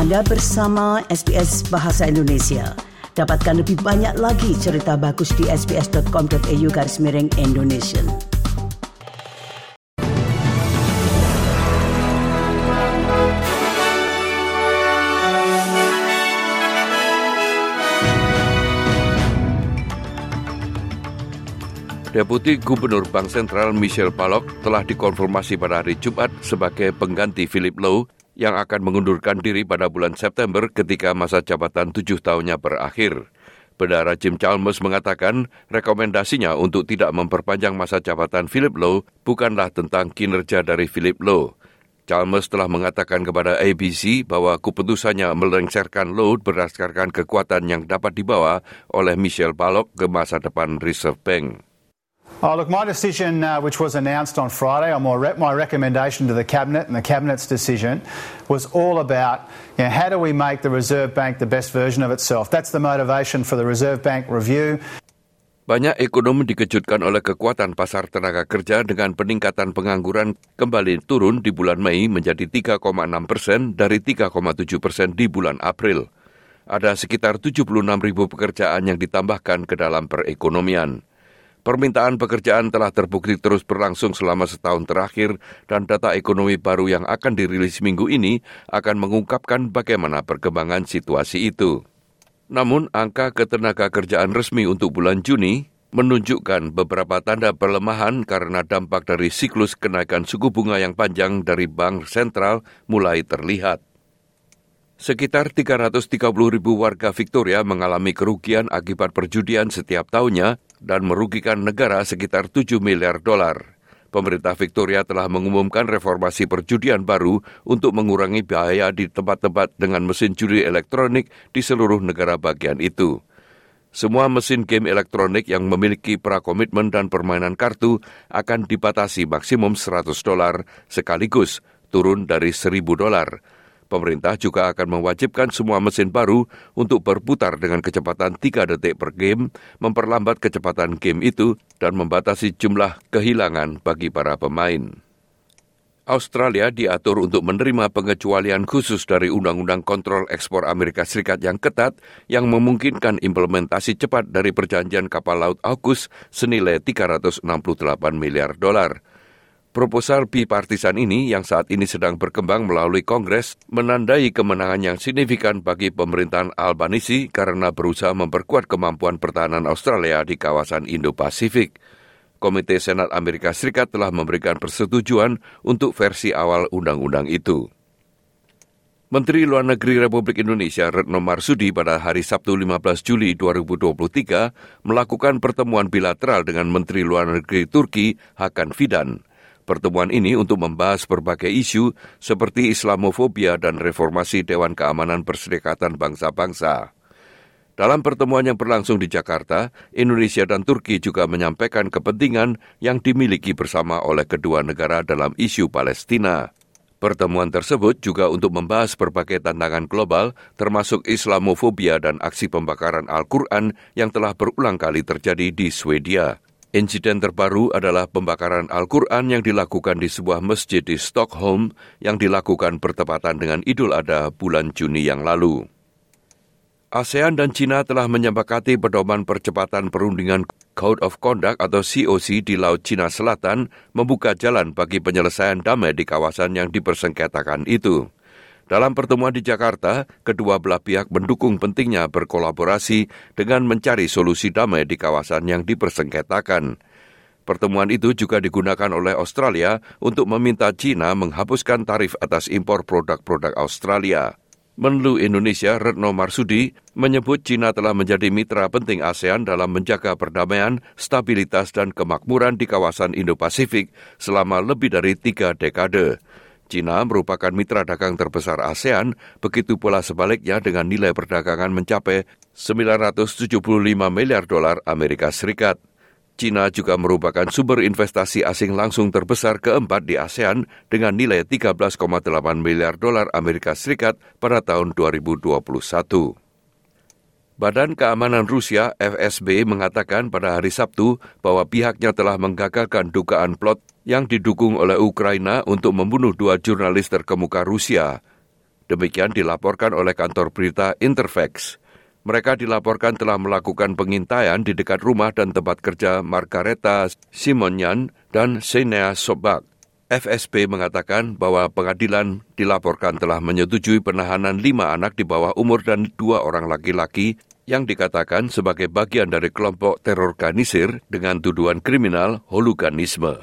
Anda bersama SBS Bahasa Indonesia. Dapatkan lebih banyak lagi cerita bagus di sbs.com.au garis miring Indonesia. Deputi Gubernur Bank Sentral Michelle Palok telah dikonfirmasi pada hari Jumat sebagai pengganti Philip Lowe yang akan mengundurkan diri pada bulan September ketika masa jabatan tujuh tahunnya berakhir. Bendara Jim Chalmers mengatakan rekomendasinya untuk tidak memperpanjang masa jabatan Philip Lowe bukanlah tentang kinerja dari Philip Lowe. Chalmers telah mengatakan kepada ABC bahwa keputusannya melengsarkan Lowe berdasarkan kekuatan yang dapat dibawa oleh Michelle Palok ke masa depan Reserve Bank. Oh, look, my decision, uh, which was announced on Friday, my, re- my recommendation to the Cabinet and the Cabinet's decision, was all about you know, how do we make the Reserve Bank the best version of itself. That's the motivation for the Reserve Bank review. Banyak ekonomi dikejutkan oleh kekuatan pasar tenaga kerja dengan peningkatan pengangguran kembali turun di bulan Mei menjadi 3,6 persen dari 3,7 persen di bulan April. Ada sekitar 76 ribu pekerjaan yang ditambahkan ke dalam perekonomian. Permintaan pekerjaan telah terbukti terus berlangsung selama setahun terakhir dan data ekonomi baru yang akan dirilis minggu ini akan mengungkapkan bagaimana perkembangan situasi itu. Namun, angka ketenaga kerjaan resmi untuk bulan Juni menunjukkan beberapa tanda pelemahan karena dampak dari siklus kenaikan suku bunga yang panjang dari bank sentral mulai terlihat. Sekitar 330 ribu warga Victoria mengalami kerugian akibat perjudian setiap tahunnya dan merugikan negara sekitar 7 miliar dolar. Pemerintah Victoria telah mengumumkan reformasi perjudian baru untuk mengurangi bahaya di tempat-tempat dengan mesin judi elektronik di seluruh negara bagian itu. Semua mesin game elektronik yang memiliki prakomitmen dan permainan kartu akan dibatasi maksimum 100 dolar sekaligus, turun dari 1000 dolar. Pemerintah juga akan mewajibkan semua mesin baru untuk berputar dengan kecepatan 3 detik per game, memperlambat kecepatan game itu, dan membatasi jumlah kehilangan bagi para pemain. Australia diatur untuk menerima pengecualian khusus dari Undang-Undang Kontrol Ekspor Amerika Serikat yang ketat yang memungkinkan implementasi cepat dari perjanjian kapal laut AUKUS senilai 368 miliar dolar. Proposal bipartisan ini yang saat ini sedang berkembang melalui Kongres menandai kemenangan yang signifikan bagi pemerintahan Albanisi karena berusaha memperkuat kemampuan pertahanan Australia di kawasan Indo-Pasifik. Komite Senat Amerika Serikat telah memberikan persetujuan untuk versi awal undang-undang itu. Menteri Luar Negeri Republik Indonesia Retno Marsudi pada hari Sabtu 15 Juli 2023 melakukan pertemuan bilateral dengan Menteri Luar Negeri Turki Hakan Fidan. Pertemuan ini untuk membahas berbagai isu seperti Islamofobia dan reformasi Dewan Keamanan Perserikatan Bangsa-Bangsa. Dalam pertemuan yang berlangsung di Jakarta, Indonesia dan Turki juga menyampaikan kepentingan yang dimiliki bersama oleh kedua negara dalam isu Palestina. Pertemuan tersebut juga untuk membahas berbagai tantangan global, termasuk Islamofobia dan aksi pembakaran Al-Quran yang telah berulang kali terjadi di Swedia. Insiden terbaru adalah pembakaran Al-Quran yang dilakukan di sebuah masjid di Stockholm yang dilakukan bertepatan dengan Idul Adha bulan Juni yang lalu. ASEAN dan China telah menyepakati pedoman percepatan perundingan Code of Conduct atau COC di Laut Cina Selatan membuka jalan bagi penyelesaian damai di kawasan yang dipersengketakan itu. Dalam pertemuan di Jakarta, kedua belah pihak mendukung pentingnya berkolaborasi dengan mencari solusi damai di kawasan yang dipersengketakan. Pertemuan itu juga digunakan oleh Australia untuk meminta China menghapuskan tarif atas impor produk-produk Australia. Menlu Indonesia Retno Marsudi menyebut China telah menjadi mitra penting ASEAN dalam menjaga perdamaian, stabilitas, dan kemakmuran di kawasan Indo-Pasifik selama lebih dari tiga dekade. China merupakan mitra dagang terbesar ASEAN, begitu pula sebaliknya dengan nilai perdagangan mencapai 975 miliar dolar Amerika Serikat. China juga merupakan sumber investasi asing langsung terbesar keempat di ASEAN dengan nilai 13,8 miliar dolar Amerika Serikat pada tahun 2021. Badan Keamanan Rusia FSB mengatakan pada hari Sabtu bahwa pihaknya telah menggagalkan dugaan plot yang didukung oleh Ukraina untuk membunuh dua jurnalis terkemuka Rusia. Demikian dilaporkan oleh kantor berita Interfax. Mereka dilaporkan telah melakukan pengintaian di dekat rumah dan tempat kerja Margareta Simonyan dan Senea Sobak. FSP mengatakan bahwa pengadilan dilaporkan telah menyetujui penahanan lima anak di bawah umur dan dua orang laki-laki yang dikatakan sebagai bagian dari kelompok teror organisir dengan tuduhan kriminal holuganisme.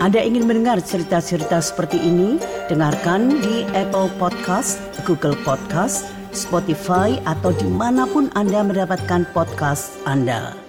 Anda ingin mendengar cerita-cerita seperti ini? Dengarkan di Apple Podcast, Google Podcast, Spotify, atau di mana pun Anda mendapatkan podcast Anda.